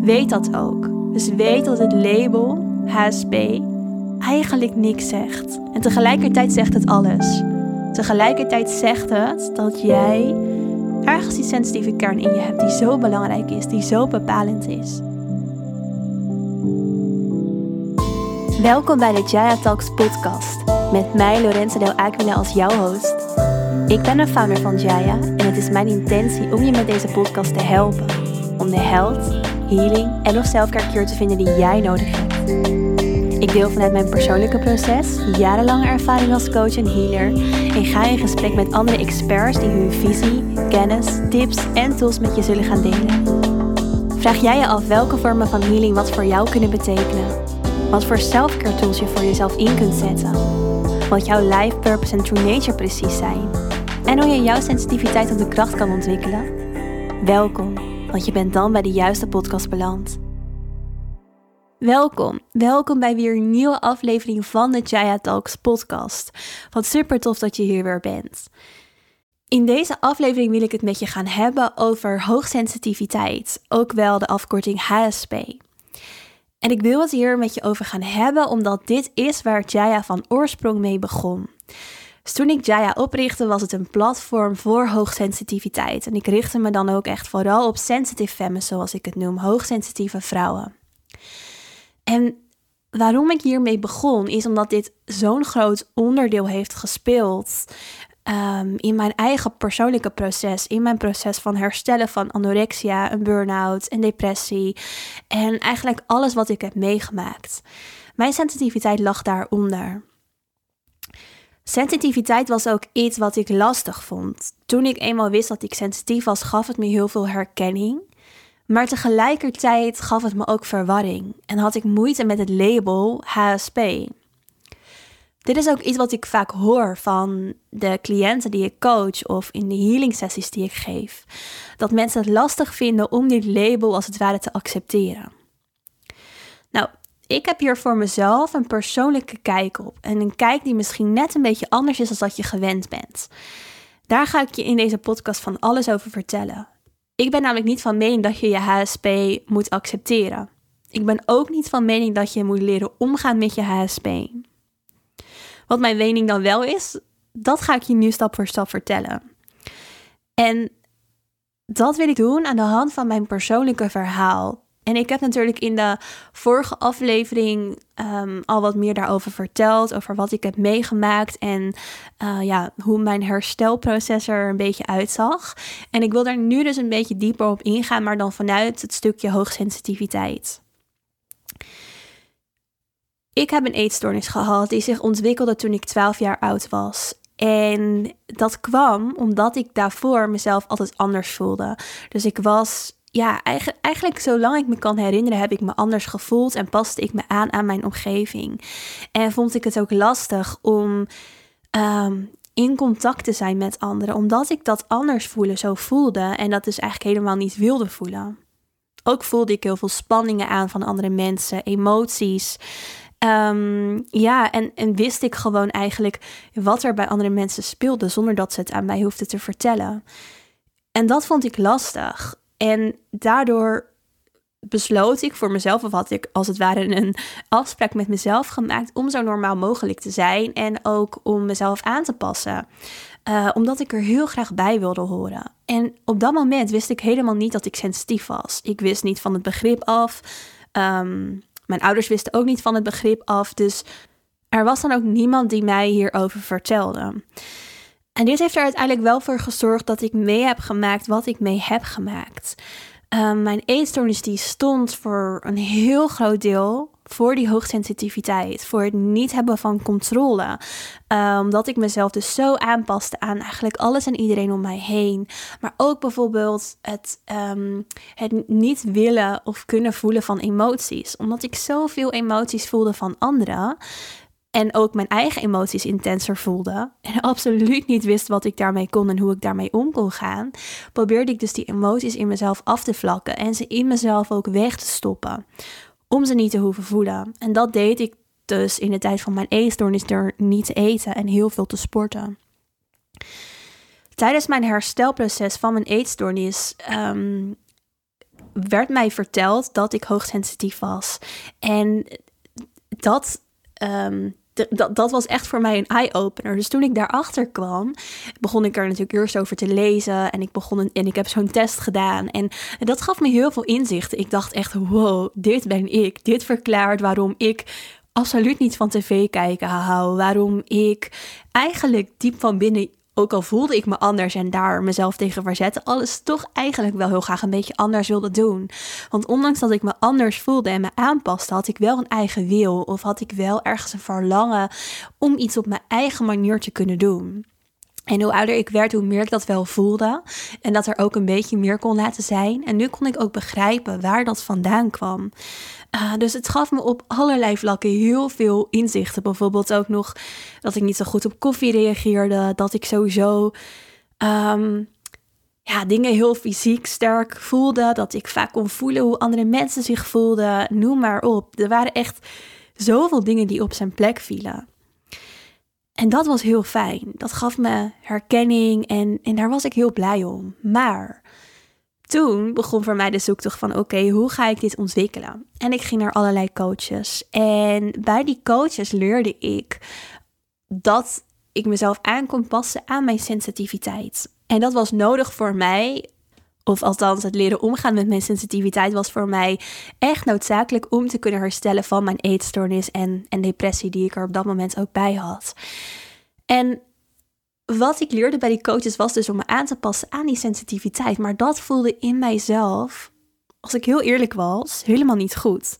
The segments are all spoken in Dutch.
Weet dat ook. Dus weet dat het label HSP eigenlijk niks zegt. En tegelijkertijd zegt het alles. Tegelijkertijd zegt het dat jij ergens die sensitieve kern in je hebt die zo belangrijk is, die zo bepalend is. Welkom bij de Jaya Talks podcast met mij Lorenzo Del Aquila als jouw host. Ik ben een founder van Jaya en het is mijn intentie om je met deze podcast te helpen. Om de health, healing en of selfcare cure te vinden die jij nodig hebt. Ik deel vanuit mijn persoonlijke proces, jarenlange ervaring als coach en healer en ga in gesprek met andere experts die hun visie, kennis, tips en tools met je zullen gaan delen. Vraag jij je af welke vormen van healing wat voor jou kunnen betekenen? Wat voor selfcare tools je voor jezelf in kunt zetten? Wat jouw life purpose en true nature precies zijn? En hoe je jouw sensitiviteit op de kracht kan ontwikkelen? Welkom, want je bent dan bij de juiste podcast beland. Welkom, welkom bij weer een nieuwe aflevering van de Jaya Talks podcast. Wat super tof dat je hier weer bent. In deze aflevering wil ik het met je gaan hebben over hoogsensitiviteit, ook wel de afkorting HSP. En ik wil het hier met je over gaan hebben omdat dit is waar Jaya van oorsprong mee begon. Dus toen ik Jaya oprichtte, was het een platform voor hoogsensitiviteit. En ik richtte me dan ook echt vooral op sensitive femmes, zoals ik het noem, hoogsensitieve vrouwen. En waarom ik hiermee begon, is omdat dit zo'n groot onderdeel heeft gespeeld um, in mijn eigen persoonlijke proces, in mijn proces van herstellen van anorexia, een burn-out, en depressie en eigenlijk alles wat ik heb meegemaakt. Mijn sensitiviteit lag daaronder. Sensitiviteit was ook iets wat ik lastig vond. Toen ik eenmaal wist dat ik sensitief was, gaf het me heel veel herkenning. Maar tegelijkertijd gaf het me ook verwarring en had ik moeite met het label HSP. Dit is ook iets wat ik vaak hoor van de cliënten die ik coach of in de healing sessies die ik geef. Dat mensen het lastig vinden om dit label als het ware te accepteren. Ik heb hier voor mezelf een persoonlijke kijk op. En een kijk die misschien net een beetje anders is dan dat je gewend bent. Daar ga ik je in deze podcast van alles over vertellen. Ik ben namelijk niet van mening dat je je HSP moet accepteren. Ik ben ook niet van mening dat je moet leren omgaan met je HSP. Wat mijn mening dan wel is, dat ga ik je nu stap voor stap vertellen. En dat wil ik doen aan de hand van mijn persoonlijke verhaal. En ik heb natuurlijk in de vorige aflevering um, al wat meer daarover verteld. Over wat ik heb meegemaakt en uh, ja, hoe mijn herstelproces er een beetje uitzag. En ik wil daar nu dus een beetje dieper op ingaan, maar dan vanuit het stukje hoogsensitiviteit. Ik heb een eetstoornis gehad die zich ontwikkelde toen ik 12 jaar oud was. En dat kwam omdat ik daarvoor mezelf altijd anders voelde. Dus ik was ja, eigenlijk, eigenlijk zolang ik me kan herinneren, heb ik me anders gevoeld en paste ik me aan aan mijn omgeving. En vond ik het ook lastig om ehm, in contact te zijn met anderen, omdat ik dat anders voelen zo voelde en dat dus eigenlijk helemaal niet wilde voelen. Ook voelde ik heel veel spanningen aan van andere mensen, emoties. Um, ja, en, en wist ik gewoon eigenlijk wat er bij andere mensen speelde, zonder dat ze het aan mij hoefden te vertellen. En dat vond ik lastig. En daardoor besloot ik voor mezelf, of had ik als het ware een afspraak met mezelf gemaakt om zo normaal mogelijk te zijn en ook om mezelf aan te passen. Uh, omdat ik er heel graag bij wilde horen. En op dat moment wist ik helemaal niet dat ik sensitief was. Ik wist niet van het begrip af. Um, mijn ouders wisten ook niet van het begrip af. Dus er was dan ook niemand die mij hierover vertelde. En dit heeft er uiteindelijk wel voor gezorgd dat ik mee heb gemaakt wat ik mee heb gemaakt. Um, mijn eetstoornis die stond voor een heel groot deel voor die hoogsensitiviteit, voor het niet hebben van controle. Uh, omdat ik mezelf dus zo aanpaste aan eigenlijk alles en iedereen om mij heen. Maar ook bijvoorbeeld het, um, het niet willen of kunnen voelen van emoties. Omdat ik zoveel emoties voelde van anderen. En ook mijn eigen emoties intenser voelde. En absoluut niet wist wat ik daarmee kon en hoe ik daarmee om kon gaan. Probeerde ik dus die emoties in mezelf af te vlakken. En ze in mezelf ook weg te stoppen. Om ze niet te hoeven voelen. En dat deed ik dus in de tijd van mijn eetstoornis door niet te eten en heel veel te sporten. Tijdens mijn herstelproces van mijn eetstoornis um, werd mij verteld dat ik hoogsensitief was. En dat, um, dat, dat was echt voor mij een eye-opener. Dus toen ik daarachter kwam, begon ik er natuurlijk eerst over te lezen. En ik, begon en ik heb zo'n test gedaan. En dat gaf me heel veel inzichten. Ik dacht echt, wow, dit ben ik. Dit verklaart waarom ik absoluut niet van tv kijken hou. Waarom ik eigenlijk diep van binnen ook al voelde ik me anders en daar mezelf tegen verzetten, alles toch eigenlijk wel heel graag een beetje anders wilde doen. Want ondanks dat ik me anders voelde en me aanpaste, had ik wel een eigen wil of had ik wel ergens een verlangen om iets op mijn eigen manier te kunnen doen. En hoe ouder ik werd, hoe meer ik dat wel voelde. En dat er ook een beetje meer kon laten zijn. En nu kon ik ook begrijpen waar dat vandaan kwam. Uh, dus het gaf me op allerlei vlakken heel veel inzichten. Bijvoorbeeld ook nog dat ik niet zo goed op koffie reageerde. Dat ik sowieso um, ja, dingen heel fysiek sterk voelde. Dat ik vaak kon voelen hoe andere mensen zich voelden. Noem maar op. Er waren echt zoveel dingen die op zijn plek vielen. En dat was heel fijn. Dat gaf me herkenning en, en daar was ik heel blij om. Maar toen begon voor mij de zoektocht van oké, hoe ga ik dit ontwikkelen? En ik ging naar allerlei coaches. En bij die coaches leerde ik dat ik mezelf aan kon passen aan mijn sensitiviteit. En dat was nodig voor mij, of althans het leren omgaan met mijn sensitiviteit was voor mij echt noodzakelijk om te kunnen herstellen van mijn eetstoornis en, en depressie die ik er op dat moment ook bij had. En wat ik leerde bij die coaches was dus om me aan te passen aan die sensitiviteit. Maar dat voelde in mijzelf, als ik heel eerlijk was, helemaal niet goed.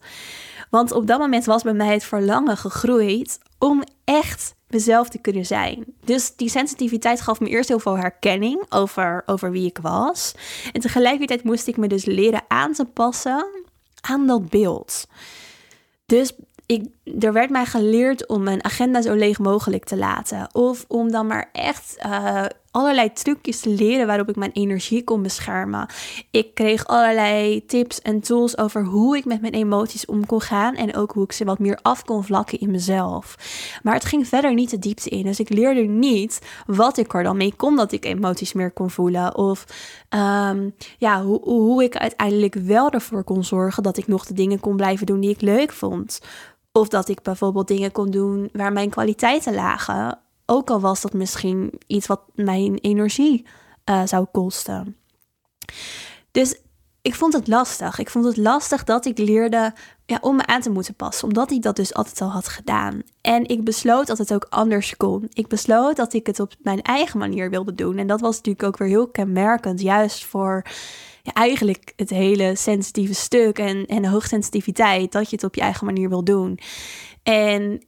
Want op dat moment was bij mij het verlangen gegroeid om echt mezelf te kunnen zijn. Dus die sensitiviteit gaf me eerst heel veel herkenning over, over wie ik was. En tegelijkertijd moest ik me dus leren aan te passen aan dat beeld. Dus ik, er werd mij geleerd om mijn agenda zo leeg mogelijk te laten. Of om dan maar echt uh, allerlei trucjes te leren waarop ik mijn energie kon beschermen. Ik kreeg allerlei tips en tools over hoe ik met mijn emoties om kon gaan. En ook hoe ik ze wat meer af kon vlakken in mezelf. Maar het ging verder niet de diepte in. Dus ik leerde niet wat ik er dan mee kon dat ik emoties meer kon voelen. Of um, ja, hoe, hoe ik uiteindelijk wel ervoor kon zorgen dat ik nog de dingen kon blijven doen die ik leuk vond. Of dat ik bijvoorbeeld dingen kon doen waar mijn kwaliteiten lagen. Ook al was dat misschien iets wat mijn energie uh, zou kosten. Dus ik vond het lastig. Ik vond het lastig dat ik leerde ja, om me aan te moeten passen. Omdat ik dat dus altijd al had gedaan. En ik besloot dat het ook anders kon. Ik besloot dat ik het op mijn eigen manier wilde doen. En dat was natuurlijk ook weer heel kenmerkend. Juist voor eigenlijk het hele sensitieve stuk en, en de hoogsensitiviteit, dat je het op je eigen manier wil doen. En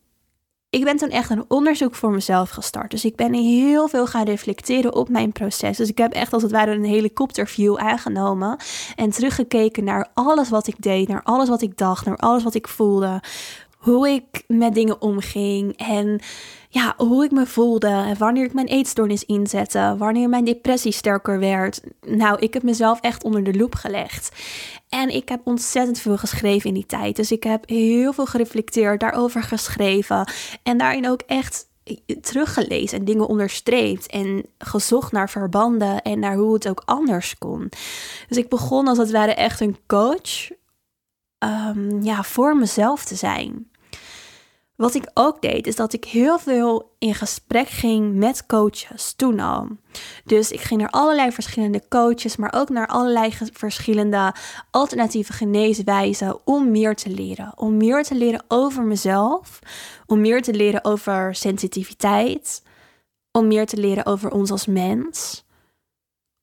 ik ben toen echt een onderzoek voor mezelf gestart. Dus ik ben heel veel gaan reflecteren op mijn proces. Dus ik heb echt als het ware een helikopterview aangenomen. En teruggekeken naar alles wat ik deed, naar alles wat ik dacht, naar alles wat ik voelde. Hoe ik met dingen omging en ja, hoe ik me voelde, wanneer ik mijn eetstoornis inzette, wanneer mijn depressie sterker werd. Nou, ik heb mezelf echt onder de loep gelegd. En ik heb ontzettend veel geschreven in die tijd. Dus ik heb heel veel gereflecteerd, daarover geschreven. En daarin ook echt teruggelezen en dingen onderstreept en gezocht naar verbanden en naar hoe het ook anders kon. Dus ik begon als het ware echt een coach um, ja, voor mezelf te zijn. Wat ik ook deed, is dat ik heel veel in gesprek ging met coaches toen al. Dus ik ging naar allerlei verschillende coaches, maar ook naar allerlei verschillende alternatieve geneeswijzen om meer te leren. Om meer te leren over mezelf, om meer te leren over sensitiviteit, om meer te leren over ons als mens,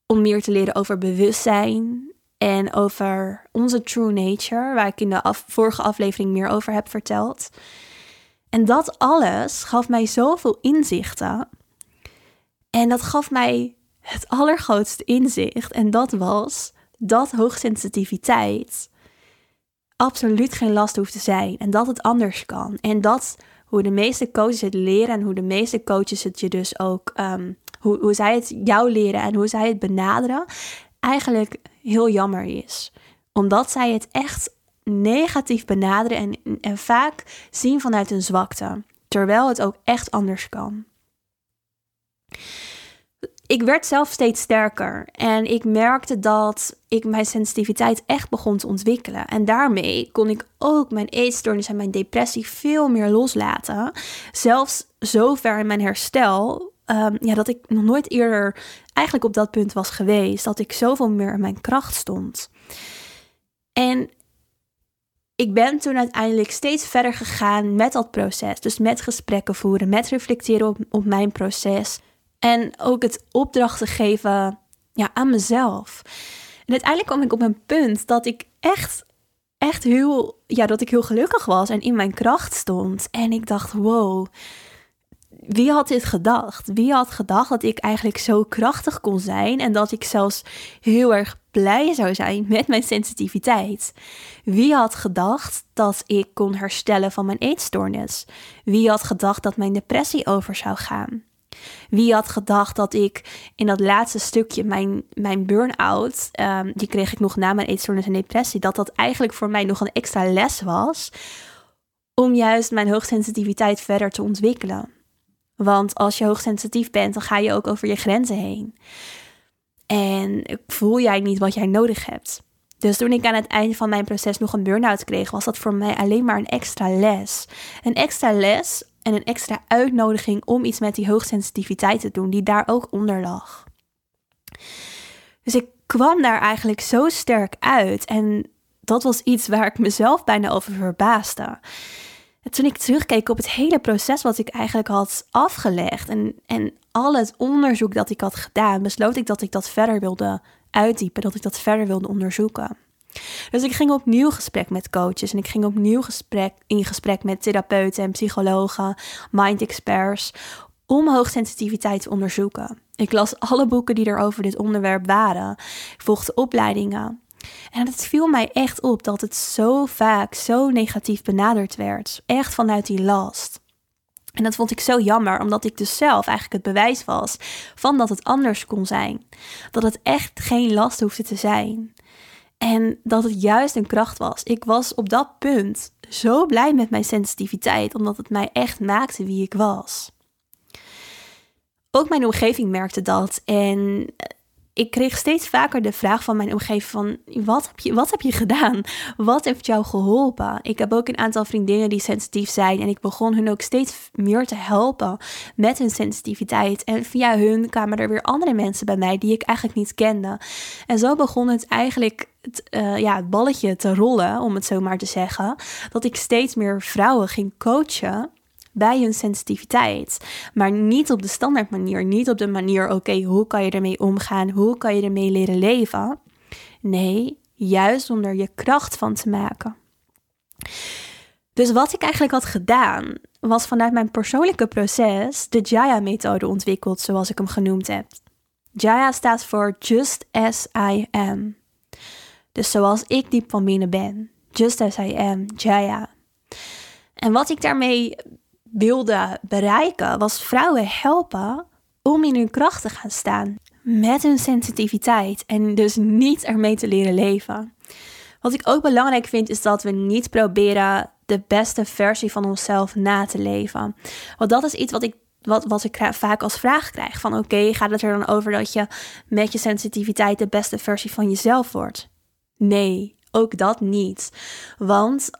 om meer te leren over bewustzijn en over onze true nature, waar ik in de vorige aflevering meer over heb verteld. En dat alles gaf mij zoveel inzichten. En dat gaf mij het allergrootste inzicht. En dat was dat hoogsensitiviteit absoluut geen last hoeft te zijn. En dat het anders kan. En dat hoe de meeste coaches het leren en hoe de meeste coaches het je dus ook, um, hoe, hoe zij het jou leren en hoe zij het benaderen, eigenlijk heel jammer is. Omdat zij het echt negatief benaderen en, en vaak zien vanuit een zwakte, terwijl het ook echt anders kan. ik werd zelf steeds sterker en ik merkte dat ik mijn sensitiviteit echt begon te ontwikkelen. En daarmee kon ik ook mijn eetstoornis en mijn depressie veel meer loslaten. Zelfs zover in mijn herstel um, ja, dat ik nog nooit eerder eigenlijk op dat punt was geweest. Dat ik zoveel meer in mijn kracht stond. En ik ben toen uiteindelijk steeds verder gegaan met dat proces. Dus met gesprekken voeren, met reflecteren op, mijn proces. En ook het opdrachten geven ja, aan mezelf. En uiteindelijk kwam ik op een punt dat ik echt, echt heel, ja, dat ik heel gelukkig was en in mijn kracht stond. En ik dacht, wow, wie had dit gedacht? Wie had gedacht dat ik eigenlijk zo krachtig kon zijn en dat ik zelfs heel erg blij zou zijn met mijn sensitiviteit? Wie had gedacht dat ik kon herstellen van mijn eetstoornis? Wie had gedacht dat mijn depressie over zou gaan? Wie had gedacht dat ik in dat laatste stukje, mijn, mijn burn-out, um, die kreeg ik nog na mijn eetstoornis en depressie, dat dat eigenlijk voor mij nog een extra les was om juist mijn hoogsensitiviteit verder te ontwikkelen. Want als je hoogsensitief bent, dan ga je ook over je grenzen heen. En voel jij niet wat jij nodig hebt. Dus toen ik aan het einde van mijn proces nog een burn-out kreeg, was dat voor mij alleen maar een extra les. Een extra les en een extra uitnodiging om iets met die hoogsensitiviteit te doen, die daar ook onder lag. Dus ik kwam daar eigenlijk zo sterk uit en dat was iets waar ik mezelf bijna over verbaasde. En toen ik terugkeek op het hele proces wat ik eigenlijk had afgelegd en, en al het onderzoek dat ik had gedaan, besloot ik dat ik dat verder wilde uitdiepen, dat ik dat verder wilde onderzoeken. Dus ik ging opnieuw gesprek met coaches en ik ging opnieuw gesprek, in gesprek met therapeuten en psychologen, mind experts, om hoogsensitiviteit te onderzoeken. Ik las alle boeken die er over dit onderwerp waren. Ik volgde opleidingen. En het viel mij echt op dat het zo vaak zo negatief benaderd werd. Echt vanuit die last. En dat vond ik zo jammer, omdat ik dus zelf eigenlijk het bewijs was van dat het anders kon zijn. Dat het echt geen last hoefde te zijn. En dat het juist een kracht was. Ik was op dat punt zo blij met mijn sensitiviteit, omdat het mij echt maakte wie ik was. Ook mijn omgeving merkte dat. En ik kreeg steeds vaker de vraag van mijn omgeving van... Wat heb, je, wat heb je gedaan? Wat heeft jou geholpen? Ik heb ook een aantal vriendinnen die sensitief zijn... en ik begon hun ook steeds meer te helpen met hun sensitiviteit. En via hun kwamen er weer andere mensen bij mij... die ik eigenlijk niet kende. En zo begon het eigenlijk uh, ja, het balletje te rollen, om het zo maar te zeggen... dat ik steeds meer vrouwen ging coachen bij hun sensitiviteit. Maar niet op de standaard manier. Niet op de manier, oké, hoe kan je ermee omgaan? Hoe kan je ermee leren leven? Nee, juist om er je kracht van te maken. Dus wat ik eigenlijk had gedaan, was vanuit mijn persoonlijke proces de Jaya-methode ontwikkeld, zoals ik hem genoemd heb. Jaya staat voor Just as I am. Dus zoals ik diep van binnen ben. Just as I am, Jaya. En wat ik daarmee wilde bereiken, was vrouwen helpen om in hun kracht te gaan staan. Met hun sensitiviteit en dus niet ermee te leren leven. Wat ik ook belangrijk vind, is dat we niet proberen de beste versie van onszelf na te leven. Want dat is iets wat ik, wat, wat ik vaak als vraag krijg. Van oké, gaat het er dan over dat je met je sensitiviteit de beste versie van jezelf wordt? Nee, ook dat niet. Want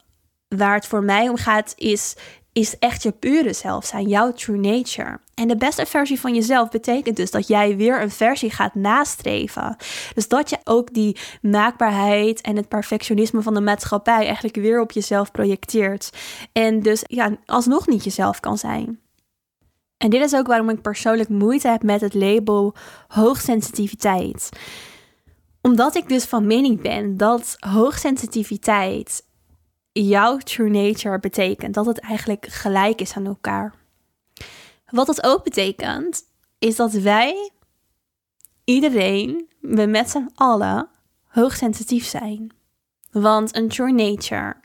waar het voor mij om gaat, is is echt je pure zelf zijn, jouw true nature. En de beste versie van jezelf betekent dus dat jij weer een versie gaat nastreven. Dus dat je ook die maakbaarheid en het perfectionisme van de maatschappij eigenlijk weer op jezelf projecteert. En dus ja, alsnog niet jezelf kan zijn. En dit is ook waarom ik persoonlijk moeite heb met het label hoogsensitiviteit. Omdat ik dus van mening ben dat hoogsensitiviteit jouw true nature betekent. Dat het eigenlijk gelijk is aan elkaar. Wat dat ook betekent, is dat wij, iedereen, we met z'n allen, hoogsensitief zijn. Want een true nature,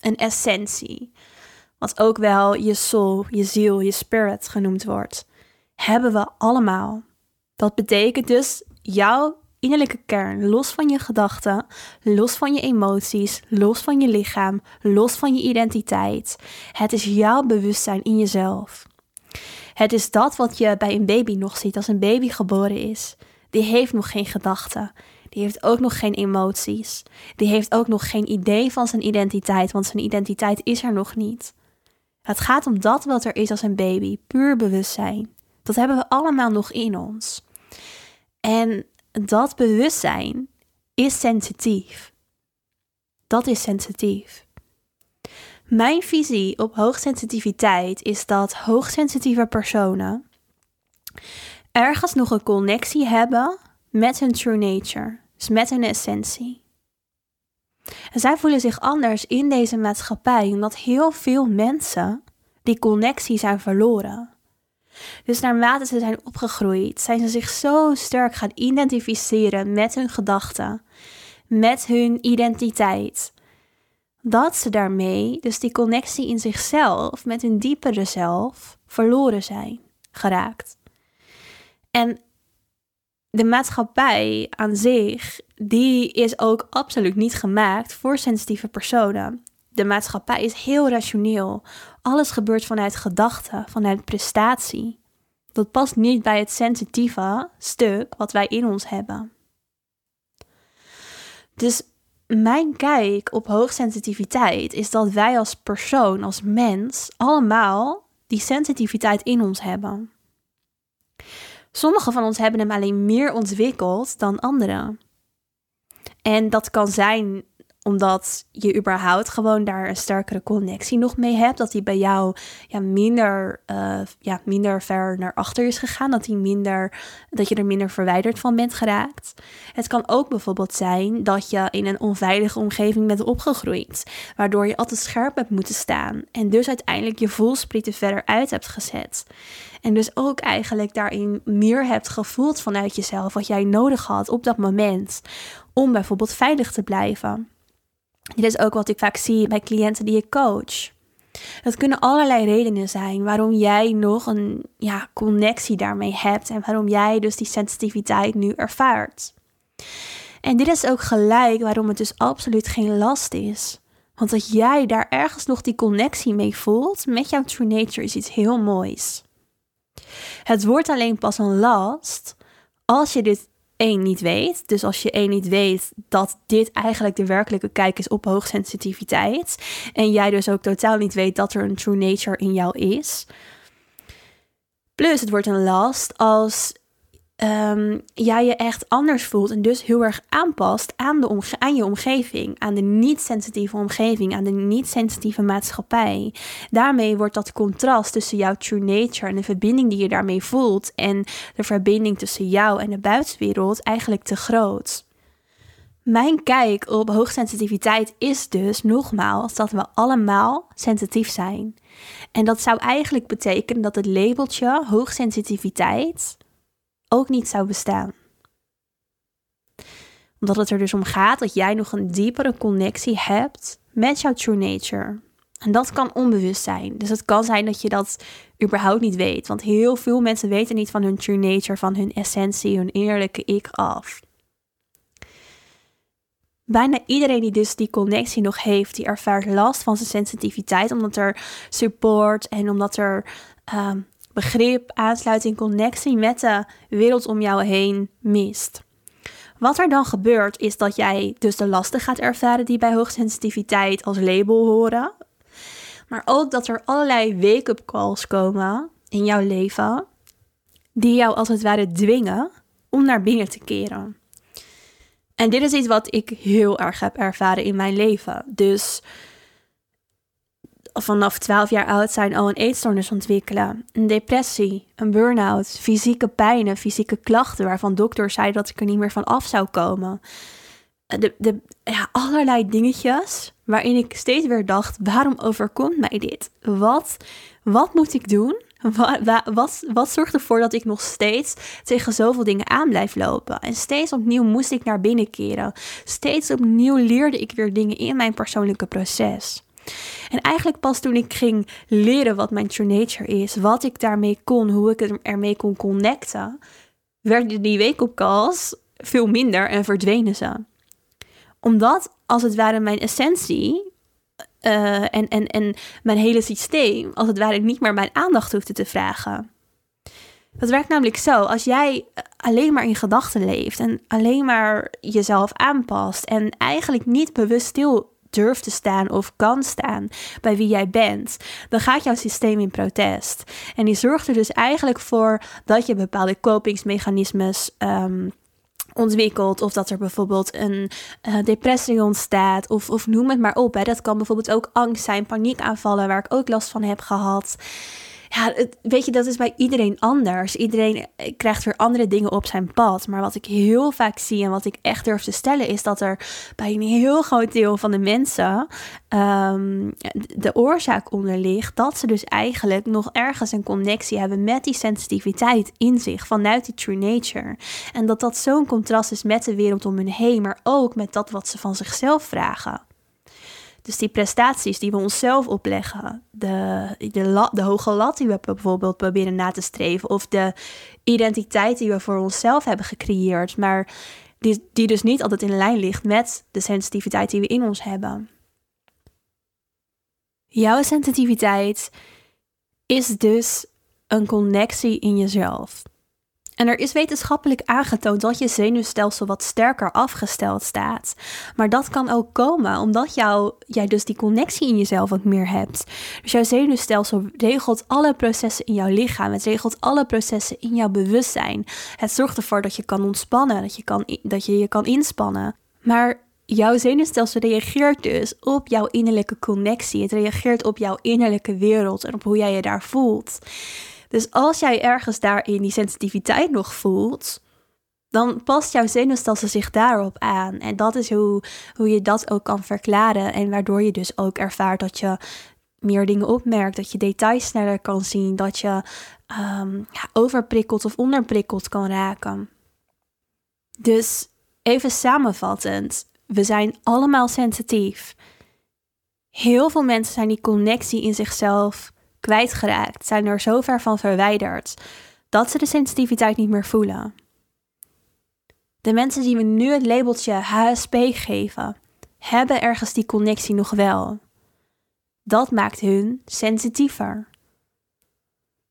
een essentie, wat ook wel je soul, je ziel, je spirit genoemd wordt, hebben we allemaal. Dat betekent dus jouw innerlijke kern, los van je gedachten, los van je emoties, los van je lichaam, los van je identiteit. Het is jouw bewustzijn in jezelf. Het is dat wat je bij een baby nog ziet als een baby geboren is. Die heeft nog geen gedachten. Die heeft ook nog geen emoties. Die heeft ook nog geen idee van zijn identiteit, want zijn identiteit is er nog niet. Het gaat om dat wat er is als een baby, puur bewustzijn. Dat hebben we allemaal nog in ons. En dat bewustzijn is sensitief. Dat is sensitief. Mijn visie op hoogsensitiviteit is dat hoogsensitieve personen ergens nog een connectie hebben met hun true nature, dus met hun essentie. En zij voelen zich anders in deze maatschappij omdat heel veel mensen die connectie zijn verloren. Dus naarmate ze zijn opgegroeid, zijn ze zich zo sterk gaan identificeren met hun gedachten, met hun identiteit, dat ze daarmee, dus die connectie in zichzelf, met hun diepere zelf, verloren zijn geraakt. En de maatschappij aan zich, die is ook absoluut niet gemaakt voor sensitieve personen. De maatschappij is heel rationeel. Alles gebeurt vanuit gedachten, vanuit prestatie. Dat past niet bij het sensitieve stuk wat wij in ons hebben. Dus mijn kijk op hoogsensitiviteit is dat wij als persoon, als mens, allemaal die sensitiviteit in ons hebben. Sommigen van ons hebben hem alleen meer ontwikkeld dan anderen. En dat kan zijn omdat je überhaupt gewoon daar een sterkere connectie nog mee hebt. Dat die bij jou ja, minder, uh, ja, minder ver naar achter is gegaan. Dat, die minder, dat je er minder verwijderd van bent geraakt. Het kan ook bijvoorbeeld zijn dat je in een onveilige omgeving bent opgegroeid. Waardoor je altijd scherp hebt moeten staan. En dus uiteindelijk je voelsprieten verder uit hebt gezet. En dus ook eigenlijk daarin meer hebt gevoeld vanuit jezelf wat jij nodig had op dat moment. Om bijvoorbeeld veilig te blijven. Dit is ook wat ik vaak zie bij cliënten die ik coach. Het kunnen allerlei redenen zijn waarom jij nog een ja, connectie daarmee hebt en waarom jij dus die sensitiviteit nu ervaart. En dit is ook gelijk waarom het dus absoluut geen last is. Want dat jij daar ergens nog die connectie mee voelt met jouw true nature is iets heel moois. Het wordt alleen pas een last als je dit één niet weet. Dus als je één niet weet dat dit eigenlijk de werkelijke kijk is op hoogsensitiviteit. En jij dus ook totaal niet weet dat er een true nature in jou is. Plus het wordt een last als um, jij je echt anders voelt en dus heel erg aanpast aan, de aan je omgeving, aan de niet-sensitieve omgeving, aan de niet-sensitieve maatschappij. Daarmee wordt dat contrast tussen jouw true nature en de verbinding die je daarmee voelt en de verbinding tussen jou en de buitenwereld eigenlijk te groot. Mijn kijk op hoogsensitiviteit is dus nogmaals dat we allemaal sensitief zijn. En dat zou eigenlijk betekenen dat het labeltje hoogsensitiviteit ook niet zou bestaan. Omdat het er dus om gaat dat jij nog een diepere connectie hebt met jouw true nature. En dat kan onbewust zijn. Dus het kan zijn dat je dat überhaupt niet weet. Want heel veel mensen weten niet van hun true nature, van hun essentie, hun eerlijke ik af. Bijna iedereen die dus die connectie nog heeft, die ervaart last van zijn sensitiviteit, omdat er support en omdat er ehm, begrip, aansluiting, connectie met de wereld om jou heen mist. Wat er dan gebeurt is dat jij dus de lasten gaat ervaren die bij hoogsensitiviteit als label horen. Maar ook dat er allerlei wake-up calls komen in jouw leven die jou als het ware dwingen om naar binnen te keren. En dit is iets wat ik heel erg heb ervaren in mijn leven. Dus vanaf 12 jaar oud zijn al een eetstoornis ontwikkelen, een depressie, een burn-out, fysieke pijnen, fysieke klachten waarvan dokters zeiden dat ik er niet meer van af zou komen. De, de, ja, allerlei dingetjes waarin ik steeds weer dacht: waarom overkomt mij dit? Wat, wat moet ik doen? Wat, wat, wat zorgt ervoor dat ik nog steeds tegen zoveel dingen aan blijf lopen? En steeds opnieuw moest ik naar binnen keren. Steeds opnieuw leerde ik weer dingen in mijn persoonlijke proces. En eigenlijk pas toen ik ging leren wat mijn true nature is, wat ik daarmee kon, hoe ik ermee kon connecten, werden die wake-up calls veel minder en verdwenen ze. Omdat als het ware mijn essentie uh, en, en, en mijn hele systeem, als het ware niet meer mijn aandacht hoefde te vragen. Dat werkt namelijk zo. Als jij alleen maar in gedachten leeft en alleen maar jezelf aanpast en eigenlijk niet bewust stil durft te staan of kan staan bij wie jij bent, dan gaat jouw systeem in protest. En die zorgt er dus eigenlijk voor dat je bepaalde kopingsmechanismes um, ontwikkelt. Of dat er bijvoorbeeld een uh, depressie ontstaat. Of, of noem het maar op. Hè. Dat kan bijvoorbeeld ook angst zijn, paniekaanvallen, waar ik ook last van heb gehad ja, weet je, dat is bij iedereen anders. Iedereen eh, krijgt weer andere dingen op zijn pad. Maar wat ik heel vaak zie en wat ik echt durf te stellen, is dat er bij een heel groot deel van de mensen um, de oorzaak onder ligt. Dat ze dus eigenlijk nog ergens een connectie hebben met die sensitiviteit in zich, vanuit die true nature. En dat dat zo'n contrast is met de wereld om hen heen, maar ook met dat wat ze van zichzelf vragen. Dus die prestaties die we onszelf opleggen, de, de, de hoge lat die we bijvoorbeeld proberen na te streven, of de identiteit die we voor onszelf hebben gecreëerd, maar die, die dus niet altijd in lijn ligt met de sensitiviteit die we in ons hebben. Jouw sensitiviteit is dus een connectie in jezelf. En er is wetenschappelijk aangetoond dat je zenuwstelsel wat sterker afgesteld staat. Maar dat kan ook komen omdat jou, jij dus die connectie in jezelf ook meer hebt. Dus jouw zenuwstelsel regelt alle processen in jouw lichaam. Het regelt alle processen in jouw bewustzijn. Het zorgt ervoor dat je kan ontspannen, dat je kan, dat je, je kan inspannen. Maar jouw zenuwstelsel reageert dus op jouw innerlijke connectie. Het reageert op jouw innerlijke wereld en op hoe jij je daar voelt. Dus als jij ergens daarin die sensitiviteit nog voelt, dan past jouw zenuwstelsel zich daarop aan. En dat is hoe, hoe je dat ook kan verklaren. En waardoor je dus ook ervaart dat je meer dingen opmerkt, dat je details sneller kan zien, dat je um, overprikkeld of onderprikkeld kan raken. Dus even samenvattend, we zijn allemaal sensitief. Heel veel mensen zijn die connectie in zichzelf kwijtgeraakt, zijn er zo ver van verwijderd dat ze de sensitiviteit niet meer voelen. De mensen die we nu het labeltje HSP geven, hebben ergens die connectie nog wel. Dat maakt hun sensitiever.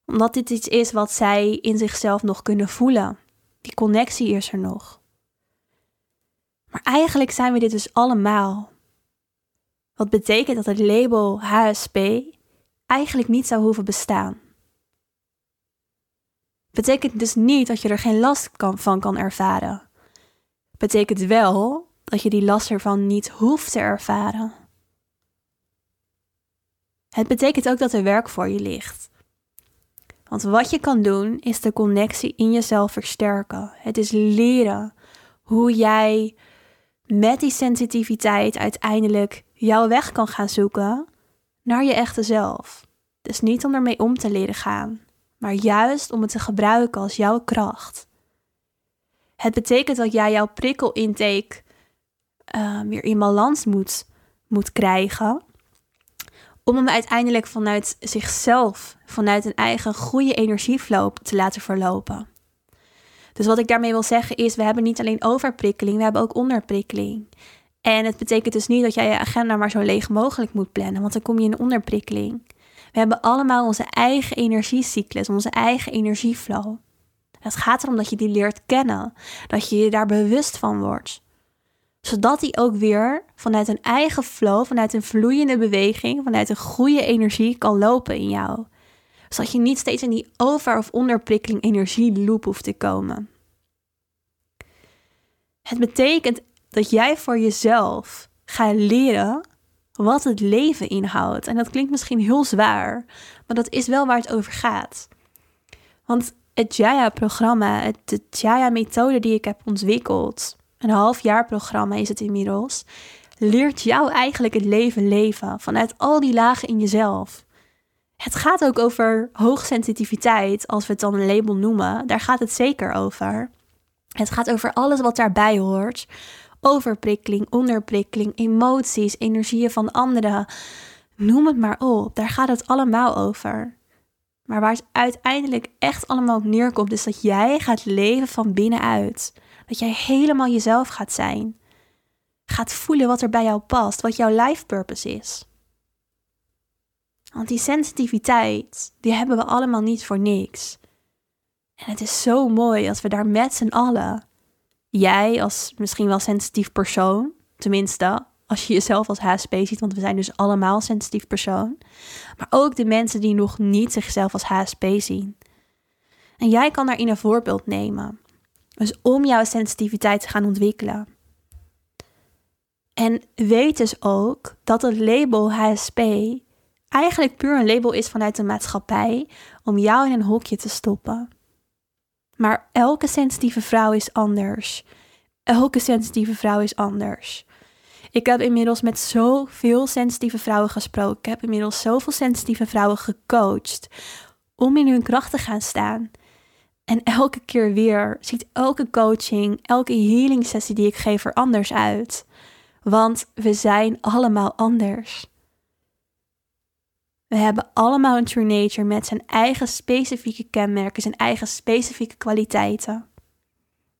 Omdat dit iets is wat zij in zichzelf nog kunnen voelen. Die connectie is er nog. Maar eigenlijk zijn we dit dus allemaal. Wat betekent dat het label HSP eigenlijk niet zou hoeven bestaan. Betekent dus niet dat je er geen last van kan ervaren. Betekent wel dat je die last ervan niet hoeft te ervaren. Het betekent ook dat er werk voor je ligt. Want wat je kan doen is de connectie in jezelf versterken. Het is leren hoe jij met die sensitiviteit uiteindelijk jouw weg kan gaan zoeken naar je echte zelf. Dus niet om ermee om te leren gaan, maar juist om het te gebruiken als jouw kracht. Het betekent dat jij jouw prikkelintake uh, weer in balans moet, moet krijgen. Om hem uiteindelijk vanuit zichzelf, vanuit een eigen goede energieflow te laten verlopen. Dus wat ik daarmee wil zeggen is, we hebben niet alleen overprikkeling, we hebben ook onderprikkeling. En het betekent dus niet dat jij je agenda maar zo leeg mogelijk moet plannen, want dan kom je in onderprikkeling. We hebben allemaal onze eigen energiecyclus, onze eigen energieflow. Het gaat erom dat je die leert kennen, dat je je daar bewust van wordt. Zodat die ook weer vanuit een eigen flow, vanuit een vloeiende beweging, vanuit een goede energie kan lopen in jou. Zodat je niet steeds in die over- of onderprikkeling energieloop hoeft te komen. Het betekent dat jij voor jezelf gaat leren wat het leven inhoudt. En dat klinkt misschien heel zwaar, maar dat is wel waar het over gaat. Want het Jaya-programma, de Jaya-methode die ik heb ontwikkeld, een half jaar programma is het inmiddels, leert jou eigenlijk het leven leven vanuit al die lagen in jezelf. Het gaat ook over hoogsensitiviteit, als we het dan een label noemen. Daar gaat het zeker over. Het gaat over alles wat daarbij hoort overprikkeling, onderprikkeling, emoties, energieën van anderen. Noem het maar op, daar gaat het allemaal over. Maar waar het uiteindelijk echt allemaal op neerkomt, is dat jij gaat leven van binnenuit. Dat jij helemaal jezelf gaat zijn. Gaat voelen wat er bij jou past, wat jouw life purpose is. Want die sensitiviteit, die hebben we allemaal niet voor niks. En het is zo mooi als we daar met z'n allen, jij als misschien wel sensitief persoon, tenminste als je jezelf als HSP ziet, want we zijn dus allemaal sensitief persoon, maar ook de mensen die nog niet zichzelf als HSP zien. En jij kan daarin een voorbeeld nemen. Dus om jouw sensitiviteit te gaan ontwikkelen. En weet dus ook dat het label HSP eigenlijk puur een label is vanuit de maatschappij om jou in een hokje te stoppen. Maar elke sensitieve vrouw is anders. Elke sensitieve vrouw is anders. Ik heb inmiddels met zoveel sensitieve vrouwen gesproken. Ik heb inmiddels zoveel sensitieve vrouwen gecoacht om in hun kracht te gaan staan. En elke keer weer ziet elke coaching, elke healing sessie die ik geef er anders uit. Want we zijn allemaal anders. We hebben allemaal een true nature met zijn eigen specifieke kenmerken, zijn eigen specifieke kwaliteiten.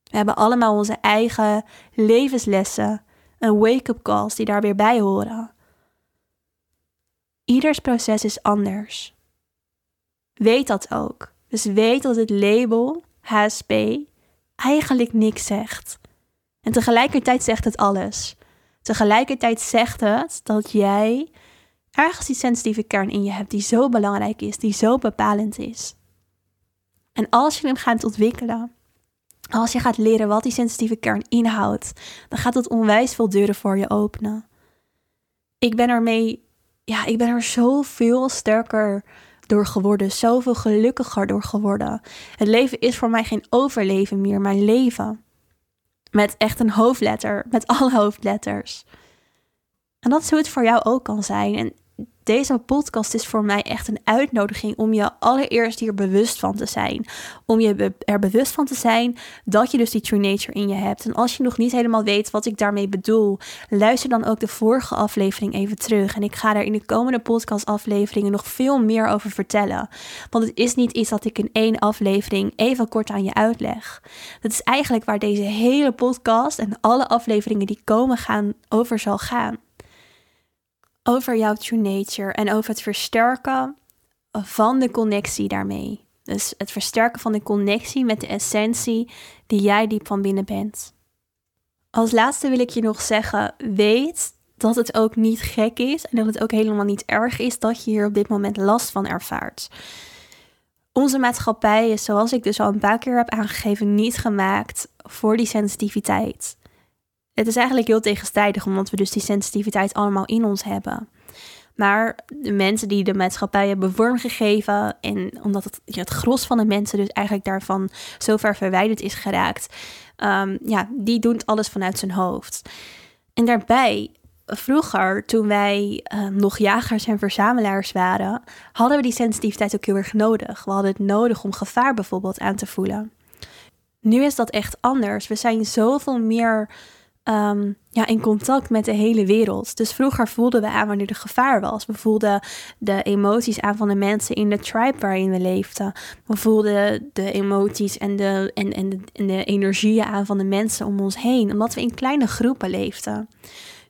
We hebben allemaal onze eigen levenslessen en wake-up calls die daar weer bij horen. Ieders proces is anders. Weet dat ook. Dus weet dat het label HSP eigenlijk niks zegt. En tegelijkertijd zegt het alles. Tegelijkertijd zegt het dat jij ergens die sensitieve kern in je hebt die zo belangrijk is, die zo bepalend is. En als je hem gaat ontwikkelen, als je gaat leren wat die sensitieve kern inhoudt, dan gaat het onwijs veel deuren voor je openen. Ik ben ermee, ja, ik ben er zoveel sterker door geworden, zoveel gelukkiger door geworden. Het leven is voor mij geen overleven meer, maar leven. Met echt een hoofdletter, met alle hoofdletters. En dat is hoe het voor jou ook kan zijn. En deze podcast is voor mij echt een uitnodiging om je allereerst hier bewust van te zijn. Om je er bewust van te zijn dat je dus die true nature in je hebt. En als je nog niet helemaal weet wat ik daarmee bedoel, luister dan ook de vorige aflevering even terug. En ik ga daar in de komende podcastafleveringen nog veel meer over vertellen. Want het is niet iets dat ik in één aflevering even kort aan je uitleg. Dat is eigenlijk waar deze hele podcast en alle afleveringen die komen gaan over zal gaan over jouw true nature en over het versterken van de connectie daarmee. Dus het versterken van de connectie met de essentie die jij diep van binnen bent. Als laatste wil ik je nog zeggen: weet dat het ook niet gek is en dat het ook helemaal niet erg is dat je hier op dit moment last van ervaart. Onze maatschappij is, zoals ik dus al een paar keer heb aangegeven, niet gemaakt voor die sensitiviteit. Het is eigenlijk heel tegenstrijdig, omdat we dus die sensitiviteit allemaal in ons hebben. Maar de mensen die de maatschappij hebben vormgegeven en omdat het, het gros van de mensen dus eigenlijk daarvan zo ver verwijderd is geraakt, um, ja, die doen alles vanuit zijn hoofd. En daarbij, vroeger, toen wij ehm, nog jagers en verzamelaars waren, hadden we die sensitiviteit ook heel erg nodig. We hadden het nodig om gevaar bijvoorbeeld aan te voelen. Nu is dat echt anders. We zijn zoveel meer Ehm, ja, in contact met de hele wereld. Dus vroeger voelden we aan wanneer er gevaar was. We voelden de emoties aan van de mensen in de tribe waarin we leefden. We voelden de emoties en de, en, en, de, en de energieën aan van de mensen om ons heen, omdat we in kleine groepen leefden.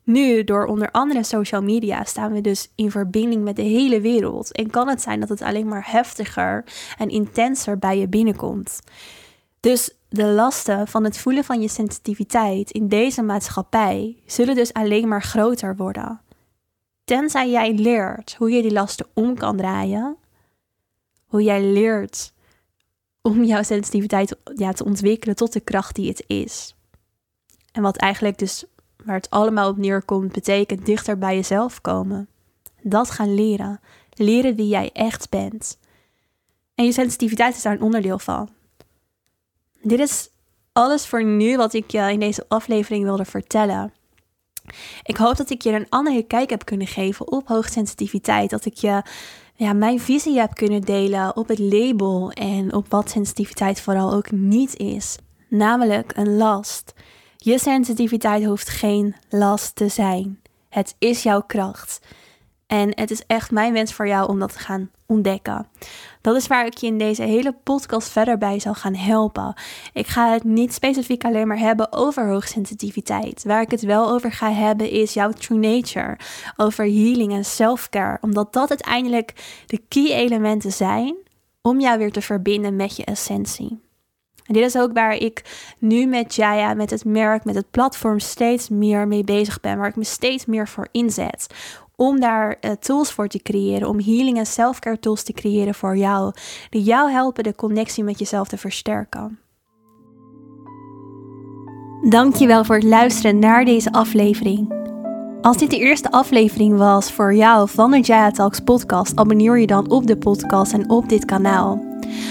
Nu, door onder andere social media, staan we dus in verbinding met de hele wereld. En kan het zijn dat het alleen maar heftiger en intenser bij je binnenkomt. Dus de lasten van het voelen van je sensitiviteit in deze maatschappij zullen dus alleen maar groter worden. Tenzij jij leert hoe je die lasten om kan draaien, hoe jij leert om jouw sensitiviteit ja, te ontwikkelen tot de kracht die het is. En wat eigenlijk dus, waar het allemaal op neerkomt, betekent dichter bij jezelf komen. Dat gaan leren. Leren wie jij echt bent. En je sensitiviteit is daar een onderdeel van. Dit is alles voor nu wat ik je in deze aflevering wilde vertellen. Ik hoop dat ik je een andere kijk heb kunnen geven op hoogsensitiviteit. Dat ik je ja, mijn visie heb kunnen delen op het label en op wat sensitiviteit vooral ook niet is. Namelijk een last. Je sensitiviteit hoeft geen last te zijn. Het is jouw kracht. En het is echt mijn wens voor jou om dat te gaan ontdekken. Dat is waar ik je in deze hele podcast verder bij zal gaan helpen. Ik ga het niet specifiek alleen maar hebben over hoogsensitiviteit. Waar ik het wel over ga hebben is jouw true nature, over healing en self-care, omdat dat uiteindelijk de key elementen zijn om jou weer te verbinden met je essentie. En dit is ook waar ik nu met Jaya, met het merk, met het platform steeds meer mee bezig ben. Waar ik me steeds meer voor inzet. Om daar uh, tools voor te creëren. Om healing en selfcare tools te creëren voor jou. Die jou helpen de connectie met jezelf te versterken. Dankjewel voor het luisteren naar deze aflevering. Als dit de eerste aflevering was voor jou van de Jaya Talks podcast, abonneer je dan op de podcast en op dit kanaal.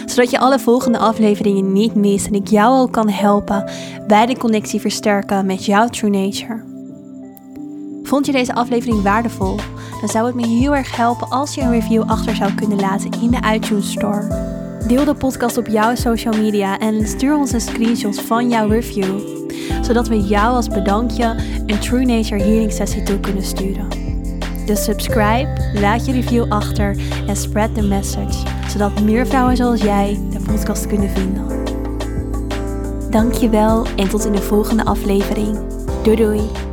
Zodat je alle volgende afleveringen niet mist en ik jou ook kan helpen bij de connectie versterken met jouw true nature. Vond je deze aflevering waardevol? Dan zou het me heel erg helpen als je een review achter zou kunnen laten in de iTunes Store. Deel de podcast op jouw social media en stuur ons een screenshot van jouw review, zodat we jou als bedankje een True Nature Healing sessie toe kunnen sturen. Dus subscribe, laat je review achter en spread the message, zodat meer vrouwen zoals jij de podcast kunnen vinden. Dankjewel en tot in de volgende aflevering. Doei doei!